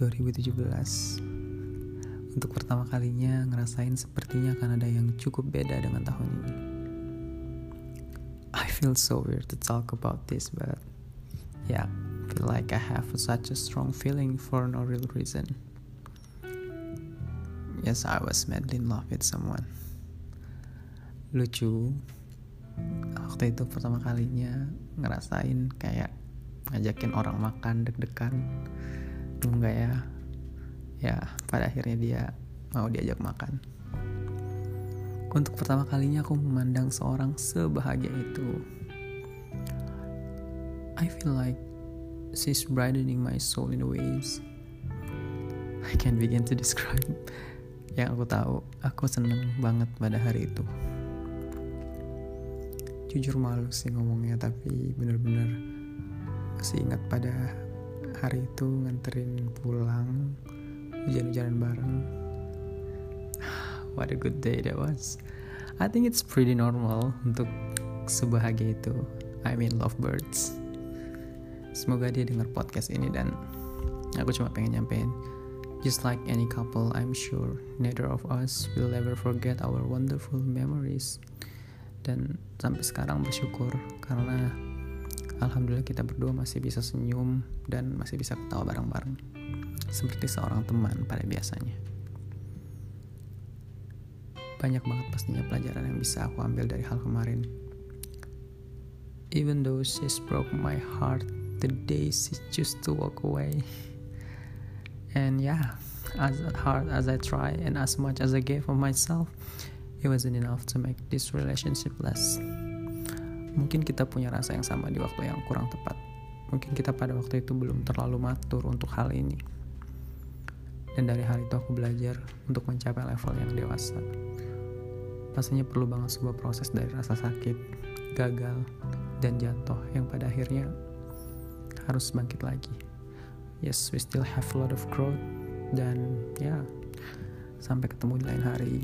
2017 Untuk pertama kalinya ngerasain sepertinya akan ada yang cukup beda dengan tahun ini. I feel so weird to talk about this but yeah, feel like I have such a strong feeling for no real reason. Yes, I was madly in love with someone. Lucu. Waktu itu pertama kalinya ngerasain kayak ngajakin orang makan deg-degan enggak ya? Ya pada akhirnya dia mau diajak makan. Untuk pertama kalinya aku memandang seorang sebahagia itu. I feel like she's brightening my soul in ways I can't begin to describe. Yang aku tahu aku seneng banget pada hari itu. Jujur malu sih ngomongnya tapi bener-bener masih ingat pada hari itu nganterin pulang hujan-hujanan bareng. What a good day that was. I think it's pretty normal untuk sebahagia itu. I mean lovebirds. Semoga dia dengar podcast ini dan aku cuma pengen nyampein. Just like any couple, I'm sure neither of us will ever forget our wonderful memories. Dan sampai sekarang bersyukur karena Alhamdulillah kita berdua masih bisa senyum dan masih bisa ketawa bareng-bareng. Seperti seorang teman pada biasanya. Banyak banget pastinya pelajaran yang bisa aku ambil dari hal kemarin. Even though she's broke my heart the day she choose to walk away. And yeah, as hard as I try and as much as I gave of myself, it wasn't enough to make this relationship last. Mungkin kita punya rasa yang sama di waktu yang kurang tepat. Mungkin kita pada waktu itu belum terlalu matur untuk hal ini. Dan dari hal itu aku belajar untuk mencapai level yang dewasa. Pastinya perlu banget sebuah proses dari rasa sakit, gagal, dan jatuh yang pada akhirnya harus bangkit lagi. Yes, we still have a lot of growth dan ya sampai ketemu di lain hari.